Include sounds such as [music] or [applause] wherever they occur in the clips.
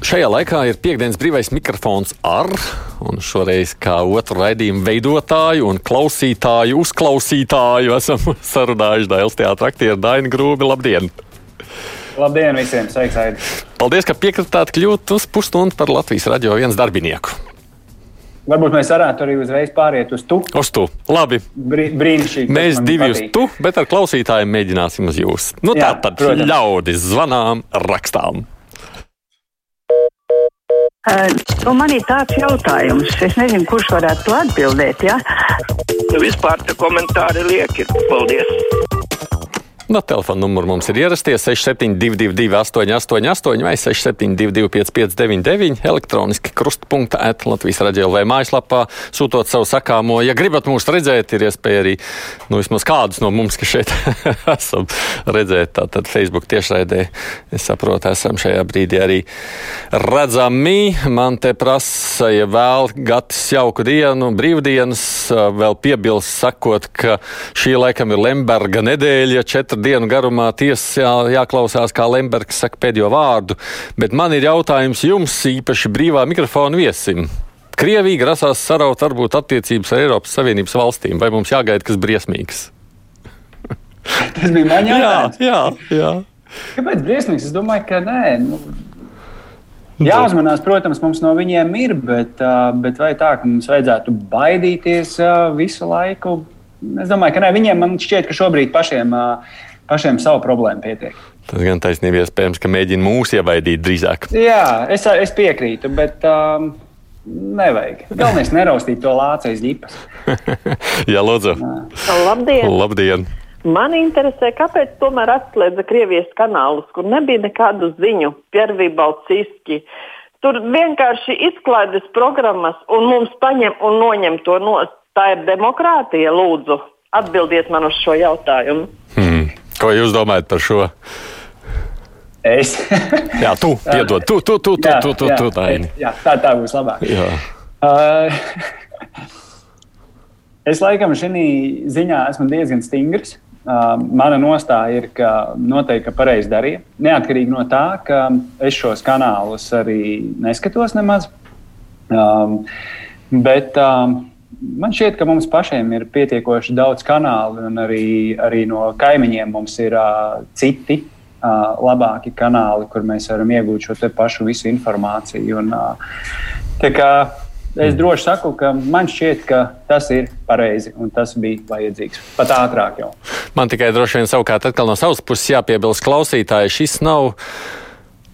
Šajā laikā ir piekdienas brīvais mikrofons ar, un šoreiz kā otru raidījumu veidotāju un klausītāju, uzklausītāju esam [laughs] sarunājuši Dailas teātra aktieru Dainu Grūbi. Labdien! Labdien visiem! Sveiks, Aidi! Paldies, ka piekritāt kļūt uz pusstundu par Latvijas radio viens darbinieku. Varbūt mēs varētu arī uzreiz pāriet uz tu. Uz tu. Labi. Brī, brīnišķīgi. Mēs divi uz tu, bet ar klausītājiem mēģināsim uz jūs. Nu, Jā, tā tad protams. ļaudis zvanām, rakstām. Uh, nu man ir tāds jautājums, es nezinu, kurš varētu to atbildēt. Ja? Nu, vispār tie komentāri lieki. Paldies! No telefona numura mums ir ierasties 6722, 888, vai 672, 559, elektroniski krustpunkta at Latvijas raidījuma vai mājaslapā, sūtot savu sakāmo. Ja gribat mūs redzēt, ir iespēja arī nu, vismaz kādus no mums, kas šeit [laughs] esam redzēt. Tātad Facebook tiešraidē, es saprotu, esam šajā brīdī arī redzami. Man te prasa, ja vēl gatis jauku dienu, brīvdienas, vēl piebilst sakot, ka šī laikam ir Lemberga nedēļa, četri dienu garumā tiesas jā, jāklausās, kā Lembergs saka pēdējo vārdu. Bet man ir jautājums jums, īpaši brīvā mikrofona viesim. Krievija grasās saraut varbūt attiecības ar Eiropas Savienības valstīm, vai mums jāgaida kas briesmīgs? [laughs] Tas bija man jautājums. Jā, jā, jā. Kāpēc briesmīgs? Es domāju, ka nē. Nu... Jāuzmanās, protams, mums no viņiem ir, bet, bet vai tā, ka mums vajadzētu baidīties visu laiku? Es domāju, ka nē, viņiem man šķiet, ka šobrīd pašiem pašiem savu problēmu pietiek. Tas gan taisnība iespējams, ka mēģina mūs ievaidīt drīzāk. Jā, es, es piekrītu, bet. Um, Nevajag. Galvenais ir neraustīt to lācu aiz ģipas. [laughs] Jā, lūdzu. Labdien! Labdien. Man interesē, kāpēc tomēr atslēdza Krievijas kanālus, kur nebija nekādu ziņu, Piervija Balciski. Tur vienkārši izklaides programmas un mums paņem un noņem to no. Tā ir demokrātija, lūdzu. Atbildiet man uz šo jautājumu. Hmm. Ko jūs domājat par šo? Es. jā, tu, piedod, tu, tu, tu, tu, jā, tu, tu, jā, tu tā ir. Jā, tā, tā būs labāk. Jā. Uh, [laughs] es laikam šī ziņā esmu diezgan stingrs. Uh, mana nostāja ir, ka noteikti pareizi darīja. Neatkarīgi no tā, ka es šos kanālus arī neskatos nemaz. Um, bet um, man šķiet, ka mums pašiem ir pietiekoši daudz kanālu, un arī, arī no kaimiņiem mums ir uh, citi uh, labāki kanāli, kur mēs varam iegūt šo pašu visu informāciju. Un, uh, kā, es droši saku, ka man šķiet, ka tas ir pareizi un tas bija vajadzīgs. Pat ātrāk jau. Man tikai droši vien savukārt no savas puses jāpiebilst klausītāji, šis nav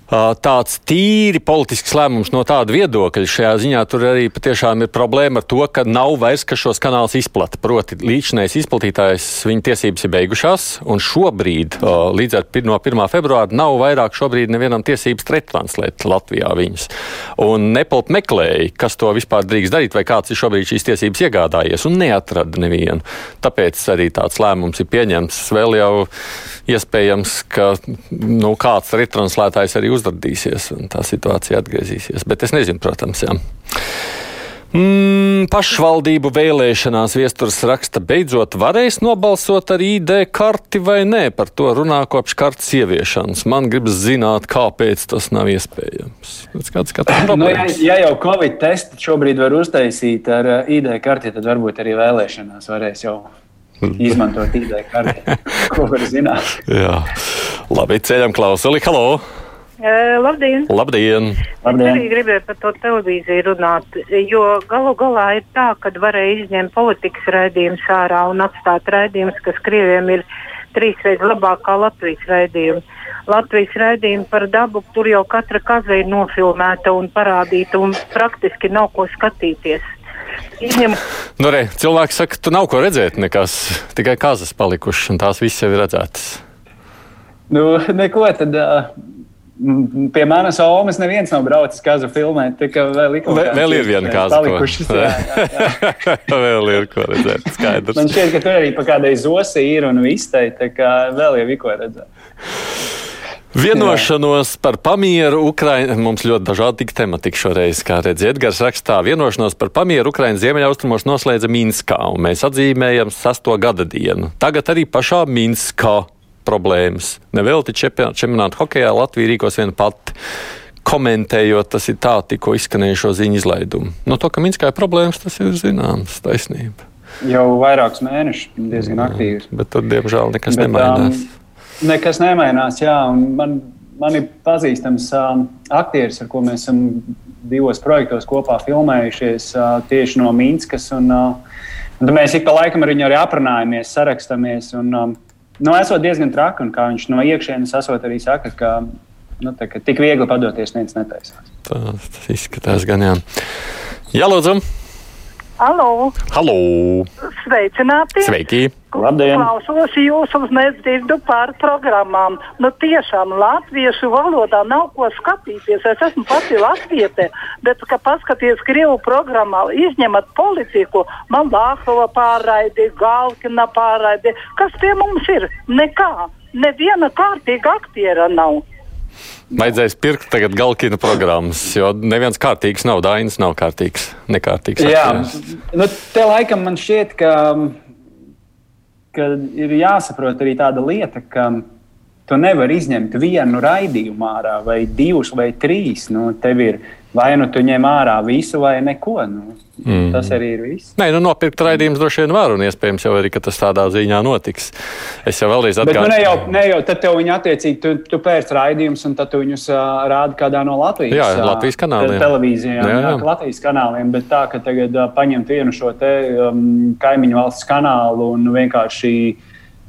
tāds tīri politisks lēmums no tāda viedokļa. Šajā ziņā tur arī patiešām ir problēma ar to, ka nav vairs, kas šos kanālus izplata. Proti, līdzinājais izplatītājs viņa tiesības ir beigušās, un šobrīd, līdz ar no 1. februāra, nav vairāk šobrīd nevienam tiesības retranslēt Latvijā viņas. Un Nepalt meklēja, kas to vispār drīkst darīt, vai kāds ir šobrīd šīs tiesības iegādājies, un neatrada nevienu. Tāpēc arī tāds lēmums ir pieņemts. Vēl jau iespējams, ka nu, kāds retranslētājs arī uzrādīsies un tā situācija atgriezīsies. Bet es nezinu, protams, jā. Mm, pašvaldību vēlēšanās viesturs raksta, beidzot varēs nobalsot ar ID karti vai nē. Par to runā kopš kartes ieviešanas. Man gribas zināt, kāpēc tas nav iespējams. Kāds, nu, ja, ja jau Covid testu šobrīd var uztaisīt ar uh, ID karti, tad varbūt arī vēlēšanās varēs jau izmantot ID karti. [laughs] Ko var zināt? Jā, labi, ceļam klausuli. Halo! Uh, labdien! Labdien! Labdien. Es arī gribēju par to televīziju runāt, jo galu galā ir tā, ka varēja izņemt politikas raidījumus ārā un atstāt raidījumus, kas Krieviem ir trīsreiz labāk kā Latvijas raidījumi. Latvijas raidījumi par dabu tur jau katra kaza ir nofilmēta un parādīta, un praktiski nav ko skatīties. Izņem... Nu, re, cilvēki saka, tu nav ko redzēt, nekas, tikai kazas palikušas, un tās visas jau ir redzētas. Nu, neko tad. Uh... Pie manas omas neviens nav braucis kazu filmēt. Vēl, vēl, vēl ir viena kaza. [laughs] vēl ir ko redzēt. Skaidrs. Man šķiet, ka tur arī pa kādai zosi ir un vistai. Tā kā vēl ir ko redzēt. Vienošanos par pamieru Ukraiņā. Mums ļoti dažādi tika tematika šoreiz, kā redz Edgars rakstā. Vienošanos par pamieru Ukraiņas ziemeļaustrumos noslēdza Minskā, un mēs atzīmējam sasto gada dienu. Tagad arī pašā Minskā problēmas. Nevelti čempionāta hokejā Latvija rīkos viena pati. komentējot, tas ir tā tikko izskanējušo ziņu izlaidumu. No to, ka Minskā ir problēmas, tas ir zināms, taisnība. Jau vairākus mēnešus diezgan aktīvi. Bet tur, diemžēl, nekas bet, nemainās. Um, nekas nemainās, jā. Man, man ir pazīstams um, aktieris, ar ko mēs esam divos projektos kopā filmējušies uh, tieši no Minskas. Un, uh, un mēs ik pa laikam ar viņu arī aprunājamies, sarakstamies. Un, um, nu, esot diezgan traki, un kā viņš no iekšienes esot arī saka, ka nu, tā, tik viegli padoties neviens netaisās. Tas izskatās gan jā. Jā, lūdzu! Halo! Halo. Sveicināti! Sveiki! Labdien! Klausos jūs un nedzirdu par programmām. Nu, tiešām latviešu valodā nav ko skatīties. Es esmu pati latviete, bet, kad paskaties Krievu programmā, izņemat politiku, man Lāhova pārraidi, Galkina pārraidi. Kas pie mums ir? Nekā. Neviena kārtīga aktiera nav. Vajadzēs pirkt tagad Galkina programmas, jo neviens kārtīgs nav, Dainis nav kārtīgs, nekārtīgs. Jā, nu, te laikam man šķiet, ka, ka ir jāsaprot arī tāda lieta, ka tu nevari izņemt vienu raidījumu ārā, vai divus, vai trīs. Nu, tev ir vai nu tu ņem ārā visu, vai neko. Nu, mm. Tas arī ir viss. Nē, nu, nopirkt raidījumus droši vien var, un iespējams jau arī tas tādā ziņā notiks. Es jau vēlreiz atgādināju. Bet nu, ne jau, ne jau tad tev viņi attiecīgi, tu, tu pērc raidījumus, un tad tu viņus uh, rādi kādā no Latvijas, jā, Latvijas kanāliem. Televīzijām, jā, jā. Jā, Latvijas kanāliem, bet tā, ka tagad uh, paņemt vienu šo te um, kaimiņu valsts kanālu un vienkārši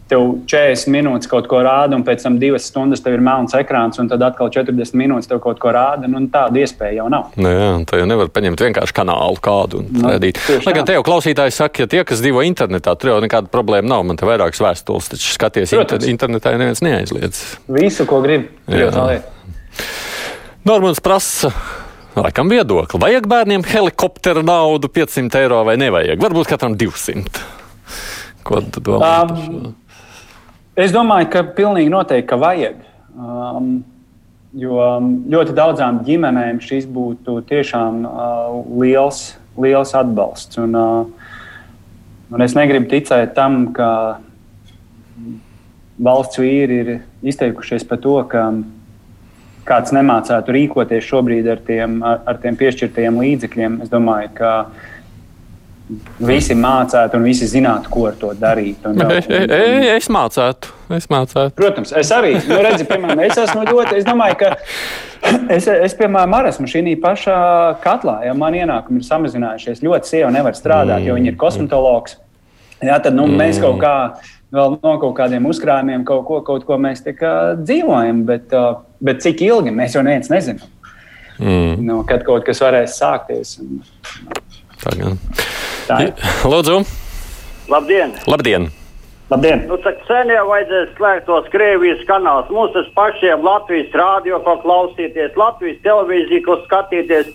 tev 40 minūtes kaut ko rāda, un pēc tam 2 stundas tev ir melns ekrāns, un tad atkal 40 minūtes tev kaut ko rāda. Nu, tāda iespēja jau nav. Nu, jā, tā jau nevar paņemt vienkārši kanālu kādu un nu, redzēt. Lai gan te jau klausītāji saka, ja tie, kas dzīvo internetā, tur jau nekāda problēma nav. Man te vairākas vēstules, taču skaties Protams. internetā, ja neviens neaizliedz. Visu, ko grib. Normāls prasa. Laikam viedokli. Vajag bērniem helikoptera naudu 500 eiro vai nevajag? Varbūt katram 200. Ko tu domā? Um, Es domāju, ka pilnīgi noteikti ka vajag. Um, jo ļoti daudzām ģimenēm šis būtu tiešām uh, liels, liels atbalsts. Un, uh, un es negribu ticēt tam, ka valsts vīri ir izteikušies par to, ka kāds nemācētu rīkoties šobrīd ar tiem, ar, ar tiem piešķirtajiem līdzekļiem. Es domāju, ka visi mācītu un visi zinātu, ko ar to darīt. Un, un, un, un... Es mācītu. Es mācītu. Protams, es arī. Nu, redzi, piemēram, es esmu ļoti. Es domāju, ka [clears throat] es, es piemēram, arī esmu šī pašā katlā. Ja man ienākumi ir samazinājušies, ļoti sieva nevar strādāt, mm. jo viņa ir kosmetologs. Jā, tad nu, mm. mēs kaut kā vēl no kaut kādiem uzkrājumiem kaut ko, kaut ko mēs dzīvojam, bet, bet cik ilgi mēs jau neviens nezinām. Mm. Nu, kad kaut kas varēs sākties. Un, Tā gan. Tā ir. [laughs] Lūdzu! Labdien! Labdien. Labdien! Nu, tak sen jau vajadzēs slēgt tos Krievijas kanālus. Mums tas pašiem Latvijas rādio, ko klausīties, Latvijas televīziju, ko skatīties.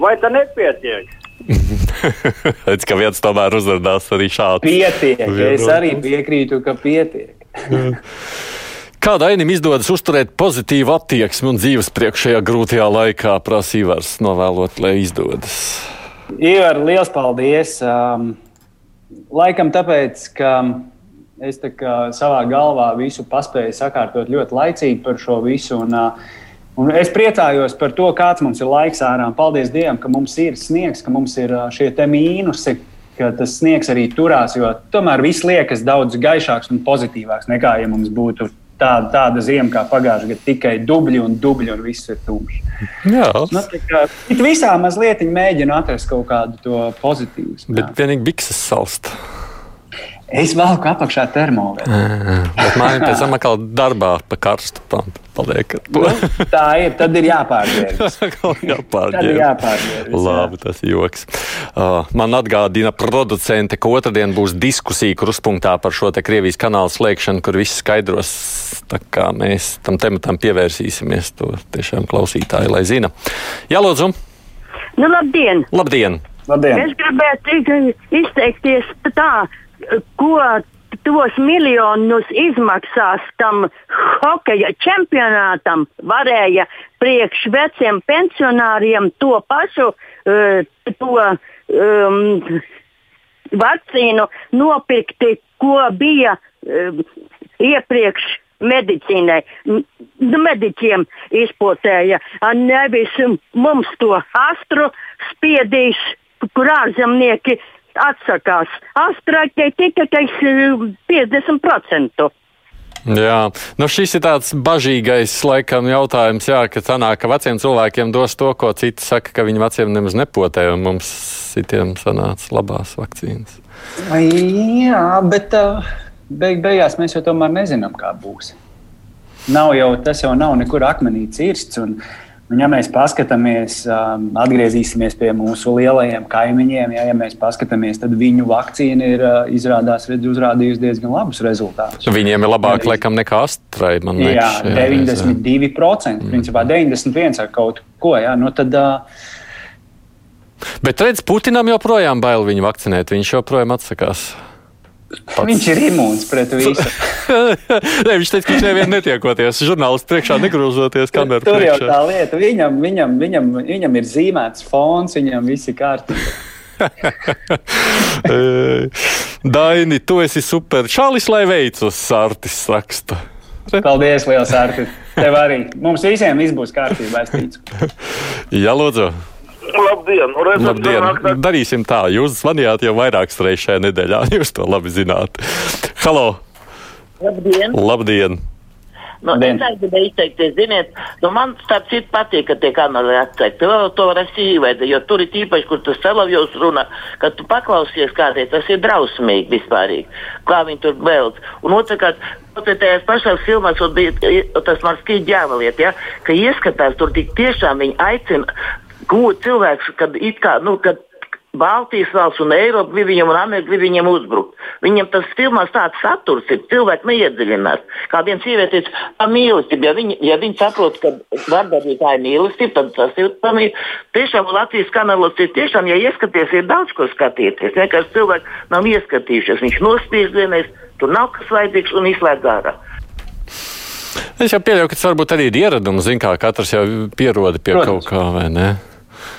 Vai tā nepietiek? [laughs] Redz, ka viens tomēr uzrādās arī šādi. Pietiek, es arī piekrītu, ka pietiek. [laughs] Kā Dainim izdodas uzturēt pozitīvu attieksmi un dzīves priekšējā grūtajā laikā, prasa Ivars, novēlot, lai izdodas? Ivar, liels paldies! Um, laikam tāpēc, ka es tā savā galvā visu paspēju sakārtot ļoti laicīgi par šo visu. Un, uh, Un es priecājos par to, kāds mums ir laiks ārā. Paldies Dievam, ka mums ir sniegs, ka mums ir uh, šie mīnusi, tas sniegs arī turās. Jo tomēr viss liekas daudz gaišāks un pozitīvāks nekā, ja mums būtu tāda, tāda ziema kā pagājušajā gadā, tikai dubļi un dubļi, un viss ir tumšs. Jā, nu, kā, visā mazliet mēģina atrast kaut kādu to pozitīvu. Bet vienīgi bikses salst. Es velku apakšā termometru. Bet mājā pēc tam atkal darbā pa karstu paliek. Nu, tā ir. Tad ir jāpārģērbjas. [laughs] jāpārģērbjas. Labi, tas ir joks. Uh, man atgādina producente, ka otrdien būs diskusija kruspunktā par šo te Krievijas kanālu slēgšanu, kur viss skaidros. Tā kā mēs tam tematam pievērsīsimies, to tiešām klausītāji, lai zina. Jā, lūdzu! Nu, labdien! Labdien! labdien. Es gribētu izteikties tā, ko tos miljonus izmaksās tam hokeja čempionātam, varēja priekš veciem pensionāriem to pašu uh, to, um, vakcīnu nopirkt, ko bija uh, iepriekš medicīnai, nu, mediķiem izplatēja. A, Nevis mums to astru spiedīs, kur ārzemnieki atsakās. Astraķei tikai eh, 50%. Jā, nu šis ir tāds bažīgais laikam jautājums, jā, ka sanāk, ka veciem cilvēkiem dos to, ko citi saka, ka viņi veciem nemaz nepotē, un mums citiem sanāca labās vakcīnas. Jā, bet uh, beig beigās mēs jau tomēr nezinām, kā būs. Nav jau, tas jau nav nekur akmenī cirsts. Un, un ja mēs paskatāmies, um, atgriezīsimies pie mūsu lielajiem kaimiņiem, ja, ja mēs paskatāmies, tad viņu vakcīna ir uh, izrādās, redz, uzrādījusi diezgan labus rezultātus. Viņiem ir labāk, laikam, nekā astrai. Man Jā, jā, 92%, mm. principā 91% ar kaut ko. Jā, nu tad, uh, Bet redz, Putinam joprojām bail viņu vakcinēt. Viņš joprojām atsakās. Pats. viņš ir imūns pret visu. [laughs] [laughs] Nē, viņš teica, ka viņš nevienu netiekoties. Žurnālists priekšā negrūzoties kameru Tur jau tā lieta, viņam, viņam, viņam, viņam ir zīmēts fons, viņam viss ir kārtībā. [laughs] Daini, tu esi super. Čālis, lai veicas, Sārtis raksta. Paldies, liels Arti. Tev arī. Mums visiem viss būs kārtībā, es ticu. [laughs] Jā, lūdzu. Labdien! Nu, redzat, Labdien. tā- Darīsim tā. Jūs zvanījāt jau vairākas reizes šajā nedēļā. Jūs to labi zināt. Halo! Labdien! Labdien! Nu, es arī gribēju izteikties, ziniet, nu, man starp citu patīk, ka tie kanāli atsekti. Vēl to var sīvēt, jo tur ir īpaši, kur tas Selavjos runā, kad tu paklausies kādai, tas ir drausmīgi vispārīgi, kā viņi tur vēlas. Un otrkārt, tajās pašās filmās, un bija tas man skīd ģēvaliet, ja, ka ieskatās, tur tik tiešām viņi aicina gūt cilvēks, kad it kā, nu, kad Baltijas valsts un Eiropa grib viņam un Amerika grib viņam uzbrukt. Viņam tas filmās tāds saturs ir, cilvēki neiedziļinās. Kā viens sieviete teica, tā mīlestība, ja viņi, ja viņi saprot, ka vardarbība tā ir mīlestība, tad tas ir tā mīlestība. Tiešām Latvijas kanālos ir tiešām, ja ieskaties, ir daudz ko skatīties. Vienkārši cilvēki nav ieskatījušies. Viņš nospiež vienreiz, tur nav kas vajadzīgs un izslēdz ārā. Es jau pieļauju, ka tas varbūt arī ir ieradums. Zin, kā katrs jau pierod pie Protams. kaut kā, vai ne?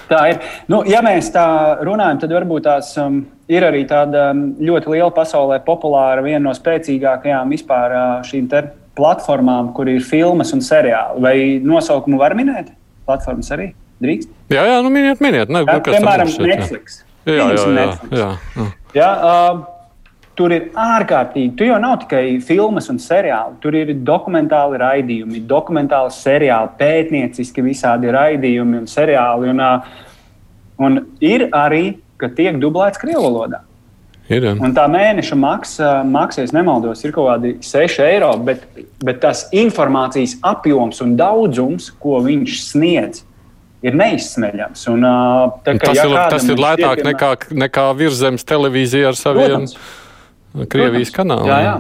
Tā ir. Nu, ja mēs tā runājam, tad varbūt tās um, ir arī tāda um, ļoti liela pasaulē populāra, viena no spēcīgākajām vispār uh, šīm platformām, kur ir filmas un seriāli. Vai nosaukumu var minēt? Platformas arī drīkst. Jā, jā, nu miniet, miniet. Ne, Jā, kas tam piemēram, šeit, jā. Netflix. Jā, jā, jā, Netflix. jā, jā. Ja, uh, tur ir ārkārtīgi. Tur jau nav tikai filmas un seriāli. Tur ir dokumentāli raidījumi, dokumentāli seriāli, pētnieciski visādi raidījumi un seriāli. Un, un ir arī, ka tiek dublēts krievu valodā. Ir. Un tā mēneša maksa, maksa, ja nemaldos, ir kaut kādi 6 eiro, bet, bet tas informācijas apjoms un daudzums, ko viņš sniedz, ir neizsmeļams. Un, tā, kā, Tas, ja ir, tas ir lētāk šķiet, nekā, nekā virzemes televīzija ar saviem Protams. Krievijas kanāliem. Jā, jā.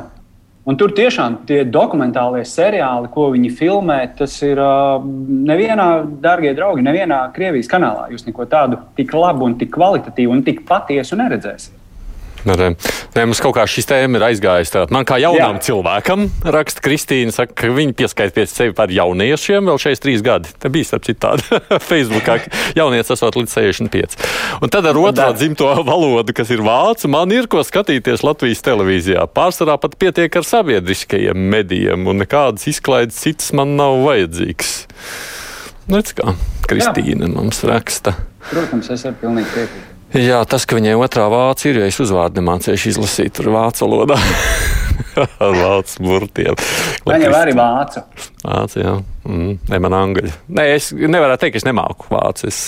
Un tur tiešām tie dokumentālie seriāli, ko viņi filmē, tas ir nevienā, darbie draugi, nevienā Krievijas kanālā. Jūs neko tādu tik labu, un tik kvalitatīvu un tik patiesu neredzēsiet. Nē, nē, mums kaut kā šis tēma ir aizgājis. Tā. Man kā jaunam Jā. cilvēkam, raksta Kristīna, saka, ka viņi pieskaita pie sevi par jauniešiem vēl šeit trīs gadi. Te bija starp citu tāda [laughs] Facebookā, ka jaunietis esot līdz 65. Un tad ar otro dzimto valodu, kas ir vācu, man ir ko skatīties Latvijas televīzijā. Pārsvarā pat pietiek ar sabiedriskajiem medijiem, un nekādas izklaides citas man nav vajadzīgs. Redz, kā Kristīna mums raksta. Protams, es arī pilnīgi piekrītu. Jā, tas, ka viņai otrā vācija ir, ja es uzvārdu nemācīšu izlasīt tur vācu valodā. Ar [laughs] vācu burtiem. Jau arī vācu. Vācu, jā. Mm, ne, man angļu. Nē, es nevaru teikt, ka es nemāku vācu. Es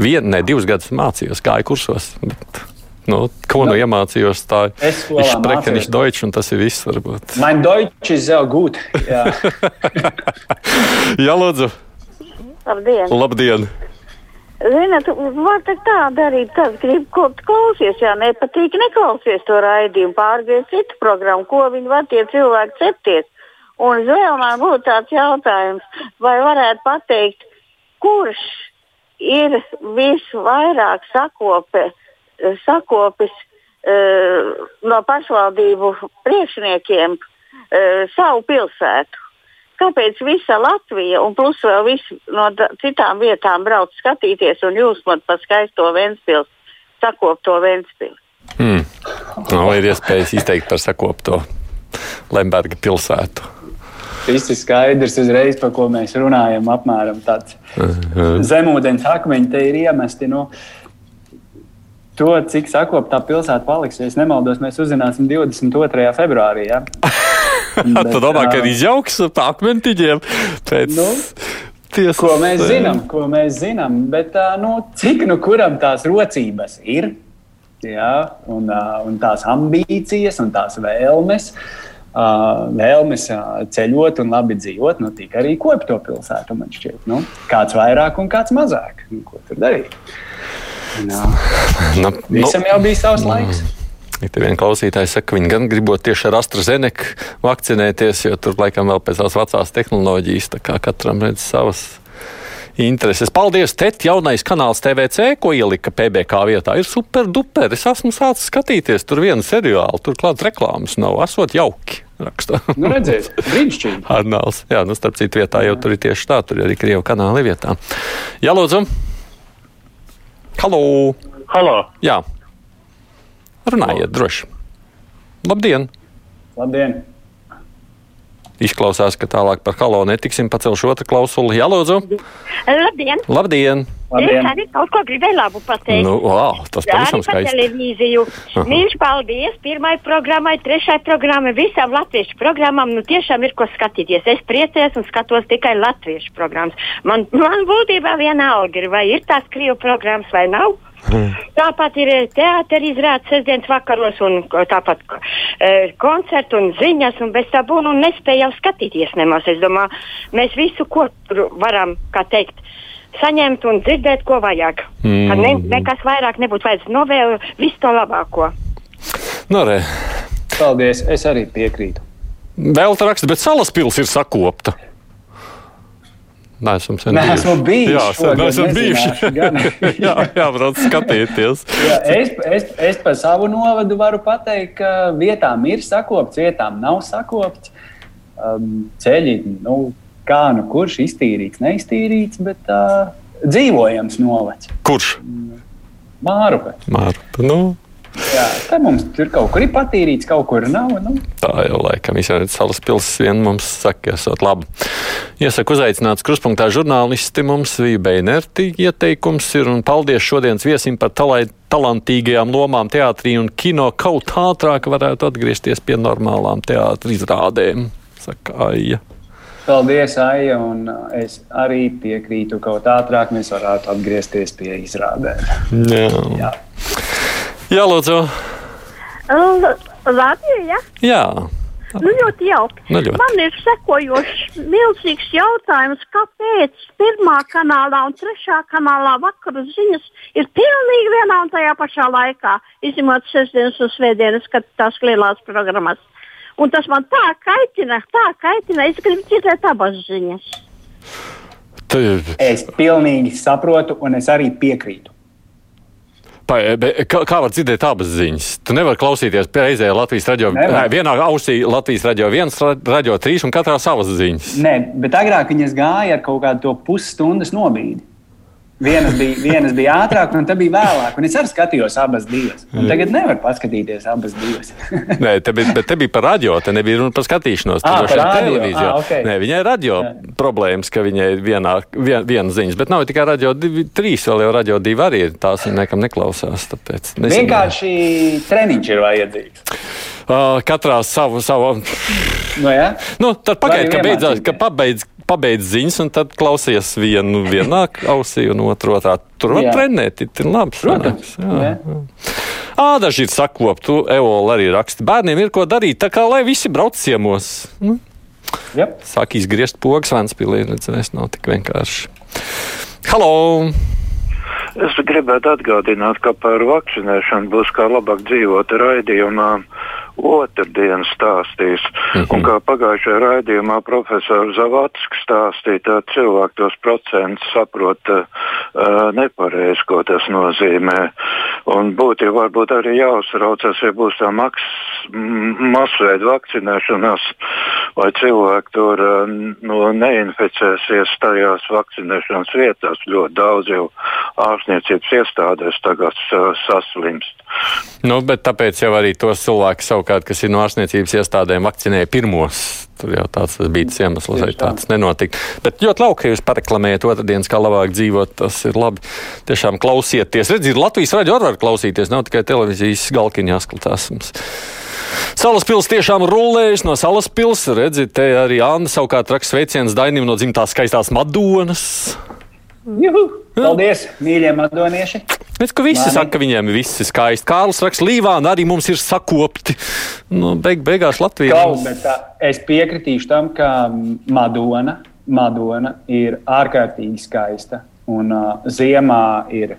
vienu, ne divus gadus mācījos, gāju kursos. Bet, nu, ko nu, Nu, iemācījos, tā es prekenišs mācījos. deutsch, un tas ir viss, varbūt. Mein Deutsch ist sehr gut. Jā. [laughs] Jā, lūdzu, Labdien! labdien! Ziniet, var tak tā darīt, kas grib, tu klausies. Ja nepatīk, neklausies to raidījumu, pārgriezt citu programmu, ko viņi var tie cilvēki cepties. Un vēl man būtu tāds jautājums, vai varētu pateikt, kurš ir visvairāk sakope, sakopis uh, no pašvaldību priekšniekiem uh, savu pilsētu? Kāpēc visa Latvija un plus vēl visi no citām vietām brauc skatīties un jūs man pa skaisto Ventspils, sakop to Ventspili? Mm. Nav ir iespējas izteikt par sakopto Lemberga pilsētu. viss ir skaidrs uzreiz, par ko mēs runājam. Apmēram tāds zemūdens akmeņi te ir iemesti. Nu, To, cik sakopta pilsēta paliks, ja nemaldos, mēs uzzināsim 22. februārī. Ja? Bet, [laughs] tu domā, ka ir izjauks pa akmentiņiem? Pēc... Nu, Tiesas, ko mēs zinām, ko mēs zinām, bet nu, cik nu kuram tās rocības ir, jā, un, un tās ambīcijas un tās vēlmes, vēlmes ceļot un labi dzīvot, nu, tika arī kopto pilsētu. Man šķiet, nu, kāds vairāk un kāds mazāk. Nu, ko tur darīt? [laughs] Nu, nu, Visam jau bija savs laiks. Mm. Te viena klausītāja saka, ka viņi gan gribot tieši ar AstraZeneca vakcinēties, jo tur laikam vēl pēc tās vecās tehnoloģijas, tā kā katram redz savas intereses. Paldies, Tet, jaunais kanāls TVC, ko ielika PBK vietā. Ir super duper. Es esmu sācis skatīties tur vienu seriālu, turklāt reklāmas nav. Esot jauki. Rakstā. Nu, redzēs, [laughs] brīnišķīgi. Arnāls. Jā, nu, starp citu vietā jau tur ir tieši tā, tur ir arī Krievu kanāla vietā. Jā, lūdzu. Halo! Halo! Jā. Runājiet droši. Labdien! Labdien! Izklausās, ka tālāk par halo netiksim. Pacelšu otru klausuli. Jā, lūdzu. Labdien! Labdien! Labdien. Es arī kaut ko gribēju labu pateikt. Nu, wow, tas pavisam skaisti. televīziju. Mīļš paldies pirmai programmai, trešai programmai, visām latviešu programmām. Nu, tiešām ir ko skatīties. Es priecājos un skatos tikai latviešu programmas. Man, man būtībā viena alga ir, vai ir tās krievu programmas vai nav. Hmm. [laughs] Tāpat ir teātris izrādes sestdienas vakaros, un tāpat e, koncerti un ziņas, un bez tā būna un nespēja jau skatīties nemaz. Es domāju, mēs visu, ko varam, kā teikt, saņemt un dzirdēt, ko vajag. Mm. Ne, nekas vairāk nebūtu vajadzīgs. Novēlu visu to labāko. No, re. Paldies, es arī piekrītu. Vēl tā raksta, bet salas pils ir sakopta. Nē, esam sen Nē, esmu bijuši. Jā, sen, esam bijuši. [laughs] jā, jā, brauc skatīties. jā, es, es, es par savu novadu varu pateikt, ka vietām ir sakopts, vietām nav sakopts. Um, ceļi, nu, kā nu kurš iztīrīts, neiztīrīts, bet uh, dzīvojams novads. Kurš? Mārupe. Mārupe. Nu. Jā, tā mums tur kaut kur ir patīrīts, kaut kur nav. Nu. Tā jau laikam ir salas pilsēta, vien mums saka, esot labi. Iesaku uzaicināts kruspunktā žurnālisti mums bija Beinerti ieteikums ir un paldies šodienas viesim par talai, talantīgajām lomām teātrī un kino kaut ātrāk varētu atgriezties pie normālām teātra izrādēm, saka Aija. Paldies, Aija, un es arī piekrītu, ka kaut ātrāk mēs varētu atgriezties pie izrādēm. Jā. Jā. Jā, lūdzu. Latvija? Jā. Nu, ļoti jauki. Nu, ļoti. Man ir sekojošs milzīgs jautājums, kāpēc pirmā kanālā un trešā kanālā vakaru ziņas ir pilnīgi vienā un tajā pašā laikā, izņemot sestdienas un svētdienas, kad tās lielās programmas. Un tas man tā kaitina, tā kaitina, es gribu dzirdēt abas ziņas. Tu... Es pilnīgi saprotu, un es arī piekrītu. Kā, kā var dzirdēt abas ziņas? Tu nevari klausīties reizē Latvijas radio. Nē, vienā ausī Latvijas radio viens, radio trīs un katrā savas ziņas. Nē, bet agrāk viņas gāja ar kaut kādu pusstundas nobīdi. Vienas bija, vienas bija ātrāk, un tā bija vēlāk. Un es arī skatījos abas divas. Un tagad nevar paskatīties abas divas. Nē, te bija, bet te bija par radio, te nebija runa par skatīšanos. Par radio. televīziju. Ah, okay. Nē, viņai ir radio Jā. problēmas, ka viņai ir vienā, vien, viena ziņas, bet nav tikai radio divi, trīs, vēl jau radio divi arī ir. Tās nekam neklausās. Tāpēc, nezinu. Vienkārši treniņš ir vajadzīgs. Uh, katrā savu. savu... No, jā? nu, tad pagaidi, ka beidzās, ka pabeidz pabeidz ziņas, un tad klausies vienu vienā [laughs] ausī un otru otrā. Tur var jā. trenēt, ir labi. Protams. Jā, jā. Ā, daži ir sakopti, Eola arī raksta. Bērniem ir ko darīt, tā kā lai visi brauc ciemos. Nu? Yep. Sāk izgriezt pogas Vanspīlī, redzēs, nav tik vienkārši. Halo! Es gribētu atgādināt, ka par vakcinēšanu būs kā labāk dzīvot raidījumā otrdien stāstīs. Mm -hmm. Un kā pagājušajā raidījumā profesors Zavatskis stāstīja, tad cilvēki tos procentus saprot uh, nepareizi, ko tas nozīmē. Un būtībā varbūt arī jāuzraucas, ja būs tā maks, masveida vakcinēšanās, vai cilvēki tur uh, no neinficēsies tajās vakcinēšanas vietās. Ļoti daudz jau ārstniecības iestādēs tagad uh, saslimst. Nu, bet tāpēc jau arī tos cilvēkus savukārt, kas ir no ārstniecības iestādēm, vakcinēja pirmos tur jau tāds bija tas iemesls, lai tāds nenotika. Bet ļoti lauka, ka jūs pareklamējat otrdienas, kā labāk dzīvot, tas ir labi. Tiešām klausieties. Redziet, Latvijas raidījā arī var klausīties, nav tikai televīzijas galkiņā jāskatās mums. Salas pilsēta tiešām rulējas no salas pilsētas. Redziet, te arī Anna savukārt raksta sveicienus Dainim no dzimtās skaistās Madonas. Juhu! Paldies, mīļie madonieši! Es ka visi Mani. saka, ka viņiem viss ir skaisti. Kārlis raksta, Līvāna arī mums ir sakopti. Nu, beig, beigās Latvijā. Kaut, bet, tā, es piekritīšu tam, ka Madona, Madona ir ārkārtīgi skaista. Un uh, ziemā ir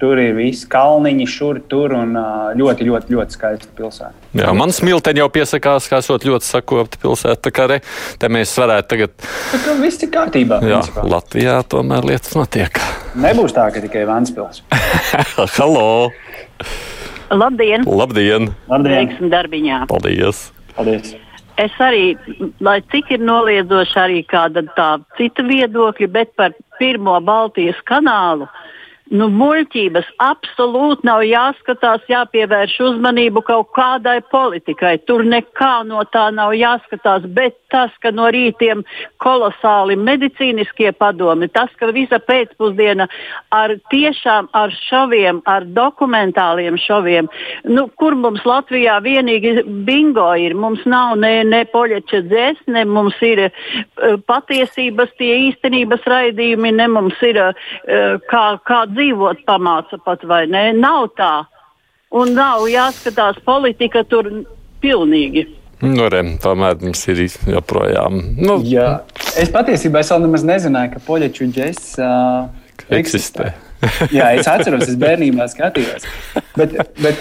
Tur ir viss kalniņi, šur tur un ļoti, ļoti, ļoti skaista pilsēta. Jā, man smilteņi jau piesakās, ka esot ļoti sakopta pilsēta. Tā kā re, te mēs varētu tagad. Tā kā viss ir kārtībā. Jā, principā. Latvijā tomēr lietas notiek. Nebūs tā, ka tikai Vanspils. [laughs] Halo! Labdien! Labdien! Labdien! Veiksim darbiņā! Paldies! Paldies! Es arī, lai cik ir noliedzoši arī kāda tā cita viedokļa, bet par pirmo Baltijas kanālu uh, Nu, muļķības absolūti nav jāskatās, jāpievērš uzmanību kaut kādai politikai. Tur nekā no tā nav jāskatās, bet tas, ka no rītiem kolosāli medicīniskie padomi, tas, ka visa pēcpusdiena ar tiešām ar šoviem, ar dokumentāliem šoviem, nu, kur mums Latvijā vienīgi bingo ir. Mums nav ne, ne poļeča dzēsne, mums ir uh, patiesības, tie īstenības raidījumi, ne mums ir uh, kā, kā dzīvot pamāca pat vai ne. Nav tā. Un nav jāskatās politika tur pilnīgi. Nu, re, tomēr mums ir joprojām. Nu. Jā. Es patiesībā es vēl nemaz nezināju, ka poļu džeks uh, eksistē. jā, es atceros, es bērnībā skatījos. Bet, bet,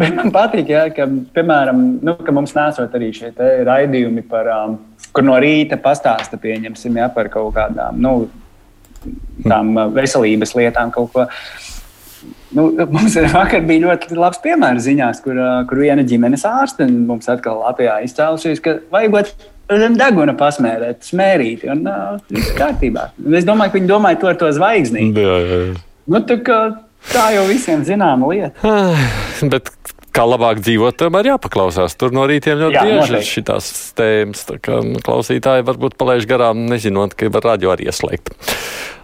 bet man patīk, jā, ka, piemēram, nu, ka mums nesot arī šie raidījumi, par, um, kur no rīta pastāsta pieņemsim, jā, par kaut kādām nu, tām uh, veselības lietām kaut ko. Nu, mums [laughs] vakar bija ļoti labs piemērs ziņās, kur, uh, kur viena ģimenes ārste mums atkal Latvijā izcēlusies, ka vajag deguna pasmērēt, smērīt. Un, uh, kārtībā. Es domāju, ka viņi domāja to ar to zvaigznīti. Jā, jā. Nu, tā, kā, tā jau visiem zināma lieta. [sighs] Bet kā labāk dzīvot, tomēr jāpaklausās. Tur no rītiem ļoti bieži ir šīs tēmas. Klausītāji varbūt palaiž garām, nezinot, ka var radio arī ieslēgt.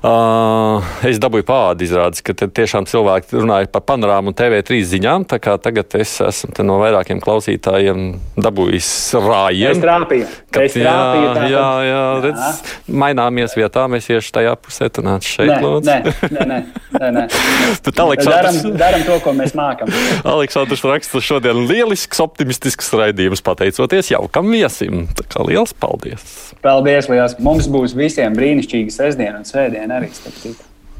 Uh, es dabūju pāri izrādes, ka tiešām cilvēki runāja par panorāmu un TV3 ziņām. Tagad es esmu no vairākiem klausītājiem dabūjis rājienu. Es trāpīju. Kad, es trāpīju jā, jā, jā, redz, maināmies vietā, mēs iešu tajā pusē, tu nāc šeit, nē, lūdzu. Nē, nē, nē. nē, nē. [laughs] Bet Aleksandrs... daram, daram to, ko mēs mākam. Aleksandrs raksta šodien lielisks, optimistisks raidījums, pateicoties jaukam viesim. Tā kā liels paldies! Paldies, liels! Mums būs visiem brīnišķīga sestdiena un svētdiena arī.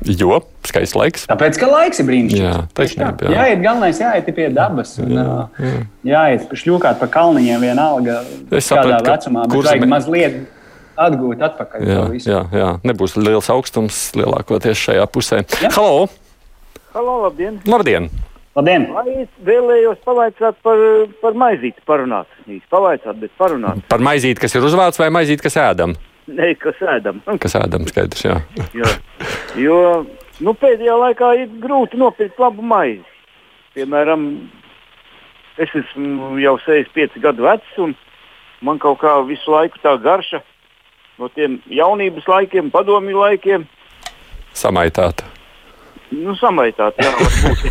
Jo skaists laiks. Tāpēc, ka laiks ir brīnišķīgs. Jā, taisnība. Jā, jāiet galvenais, jāiet pie dabas. Un, jā, jā. Jāiet šļūkāt pa kalniņiem vienalga. Es sapratu, kādā vecumā, bet vajag mazliet atgūt atpakaļ. Jā, jā, jā, nebūs liels augstums lielākoties šajā pusē. Jā. Halo! Halo, labdien! Labdien! Labdien! Vai es vēlējos pavaicāt par, par maizīti parunāt? Īsti pavaicāt, bet parunāt. Par maizīti, kas ir uzvārds vai maizīti, kas ēdam? Nē, kas ēdam. [laughs] Kas ēdam, skaidrs, jā. jā. Jo nu, pēdējā laikā ir grūti nopirkt labu maizi. Piemēram, es esmu jau 65 gadu vecs, un man kaut kā visu laiku tā garša no tiem jaunības laikiem, padomju laikiem. Samaitāta. Nu, samaitāta, jā, varbūt.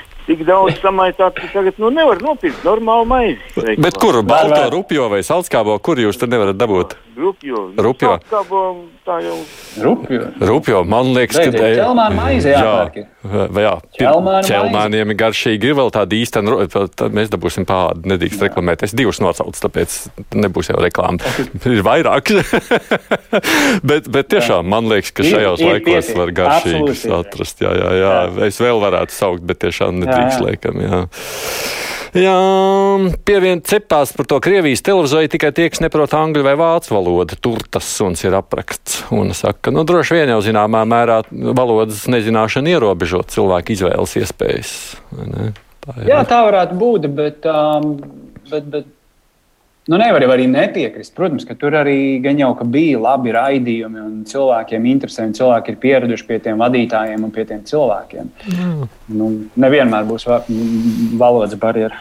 [laughs] tik daudz samaitāt, ka tagad nu, nevar nopirkt normālu maizi. Veiklā. Bet kur? Balto rupjo vai salskābo? Kur jūs tur nevarat dabūt? Rupjo. Rupjo. Salskābo, tā jau. Rupjo. Rupjo. Man liekas, ka tā ir. Maize. Jā, jā. ķelmāniem ir garšīgi. Ir vēl tāda īsta, tad mēs dabūsim pāri. Nedrīkst reklamēt. Es divus nosaucu, tāpēc nebūs jau reklāma. [laughs] ir vairāk. [laughs] bet, bet tiešām man liekas, ka šajos ir, laikos ir var garšīgus atrast. Jā, jā, jā. jā. Es vēl varētu saukt, bet tiešām nedrīkst liekam. Jā. Jā, pievienot cepās par to Krievijas televīziju tikai tie, kas neprot angļu vai vācu valodu. Tur tas suns ir apraksts. Un saka, nu, droši vien jau zināmā mērā valodas nezināšana ierobežo cilvēku izvēles iespējas. Tā ir. Jā, tā varētu būt, bet, um, bet, bet Nu, nevar arī nepiekrist. Protams, ka tur arī jau bija labi raidījumi, un cilvēkiem interesē, un cilvēki ir pieraduši pie tiem vadītājiem un pie tiem cilvēkiem. Mm. Nu, nevienmēr būs va valodas barjera.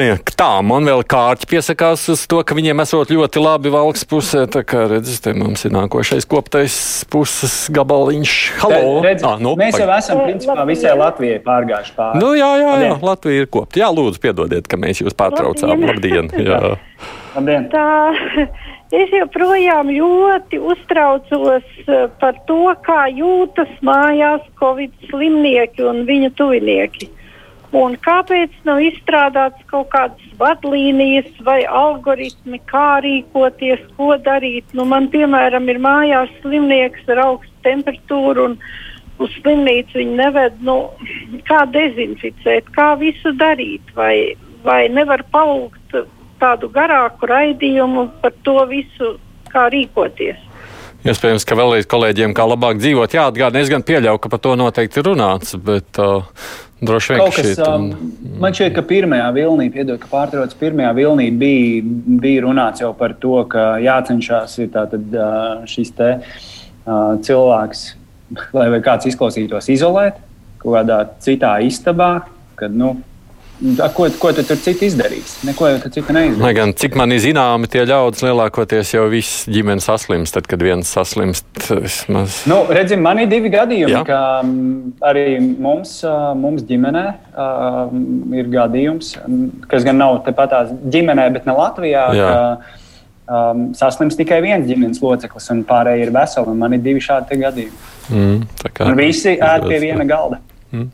Tā, man vēl kārķi piesakās uz to, ka viņiem esot ļoti labi valks pusē. Tā kā redzes, te mums ir nākošais koptais puses gabaliņš. Halo! Redz, ah, nu, mēs jau esam principā visai Latvijai pārgājuši pāri. Nu, jā, jā, jā, Latvija ir kopta. Jā, lūdzu, piedodiet, ka mēs jūs pārtraucām. Labdien! [laughs] Jā. Labdien. Tā, [laughs] es joprojām ļoti uztraucos par to, kā jūtas mājās Covid slimnieki un viņu tuvinieki. Un kāpēc nav izstrādāts kaut kādas vadlīnijas vai algoritmi, kā rīkoties, ko darīt? Nu, man, piemēram, ir mājās slimnieks ar augstu temperatūru un uz slimnīcu viņu neved. Nu, kā dezinficēt, kā visu darīt? Vai, vai nevar palūgt tādu garāku raidījumu par to visu, kā rīkoties? Iespējams, ka vēlreiz kolēģiem, kā labāk dzīvot, jāatgādina. Es gan pieļauju, ka par to noteikti runāts, bet uh, droši vien kaut kas tāds. Um, man šķiet, ka pirmajā vilnī, piedod, ka pārtrauc, pirmajā vilnī bija, bija runāts jau par to, ka jācenšas ir tātad, uh, šis te uh, cilvēks, lai kāds izklausītos, izolēt kaut kādā citā istabā. Kad, nu, Ko, ko tu tur citu izdarīs? Neko tur citu neizdarīs. Lai gan cik man ir zināmi, tie ļaudis lielākoties jau viss ģimenes saslimst. Tad, kad viens saslimst, vismaz. Nu, redzim, man ir divi gadījumi, Jā. ka arī mums, mums ģimenē ir gadījums, kas gan nav tepatās ģimenē, bet ne Latvijā. Jā. Ka, um, saslims tikai viens ģimenes loceklis, un pārējie ir veseli. Man ir divi šādi gadījumi. Mm, kā, un visi ēd pie viena galda. Mm.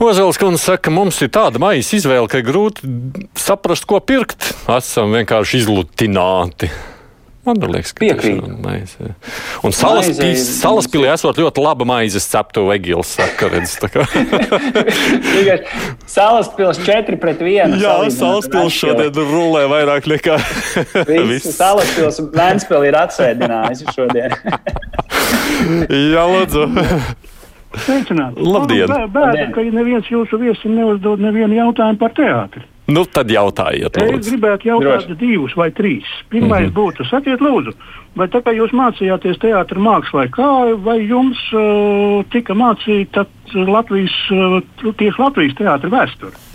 Ozols kundze saka, ka mums ir tāda maisa izvēle, ka grūti saprast, ko pirkt. Esam vienkārši izlutināti. Man liekas, ka ir maize. Un salaspils, salaspilī esot ļoti laba maizes ceptu Egils saka, redz, tā kā. [laughs] salaspils 4 pret 1. Jā, salaspils šodien rulē vairāk nekā. [laughs] Viss salaspils Vēnspili ir atsēdinājis šodien. [laughs] Jā, lūdzu. Sveicināti! Labdien! Bēda, ka neviens jūsu viesis neuzdod nevienu jautājumu par teātri. Nu, tad jautājiet, lūdzu. Es gribētu jautāt Droši. divus vai trīs. Pirmais mm -hmm. būtu, sakiet, lūdzu, vai tā kā jūs mācījāties teātris mākslā, kā vai jums uh, tika mācīta Latvijas, uh, tieši Latvijas teātris vēsture?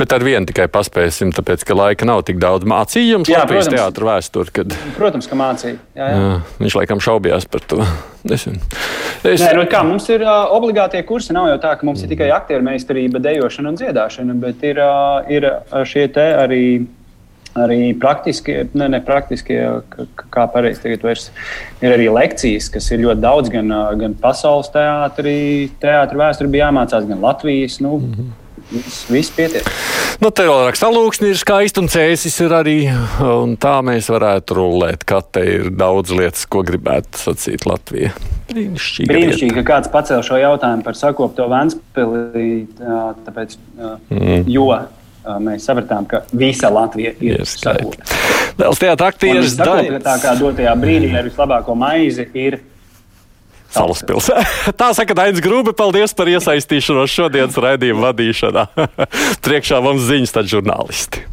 Bet ar vienu tikai paspēsim, tāpēc, ka laika nav tik daudz mācījums. Jā, Latvijas teātris vēsture. Kad... Protams, ka mācīja. Jā, jā. Jā, viņš laikam šaubījās par to. Es, es... Nē, nu, kā, mums ir uh, obligātie kursi. Nav jau tā, ka mums ir tikai aktieru meistarība, dejošana un dziedāšana, bet ir, uh, ir šie te arī arī praktiskie, ne, ne praktiskie, kā pareizi tagad vairs ir arī lekcijas, kas ir ļoti daudz, gan, gan pasaules teātrī, teātrī vēsture bija jāmācās, gan Latvijas. Nu, mm -hmm. Viss, viss pietiek. Nu, te vēl raksta, alūksni ir skaisti un cēsis ir arī. Un tā mēs varētu rullēt, ka te ir daudz lietas, ko gribētu sacīt Latvijā. Brīnišķīgi. Brīnišķīgi, ka kāds pacēla šo jautājumu par sakopto Vēnspili, tāpēc, mm. jo mēs sapratām, ka visa Latvija ir sakopta. Vēl teātris aktieris. Tā kā dotajā brīdī ar vislabāko maizi ir Salaspils. [laughs] Tā saka Dainis Grūbi, paldies par iesaistīšanos šodienas raidījuma vadīšanā. [laughs] Priekšā mums ziņas, tad žurnālisti.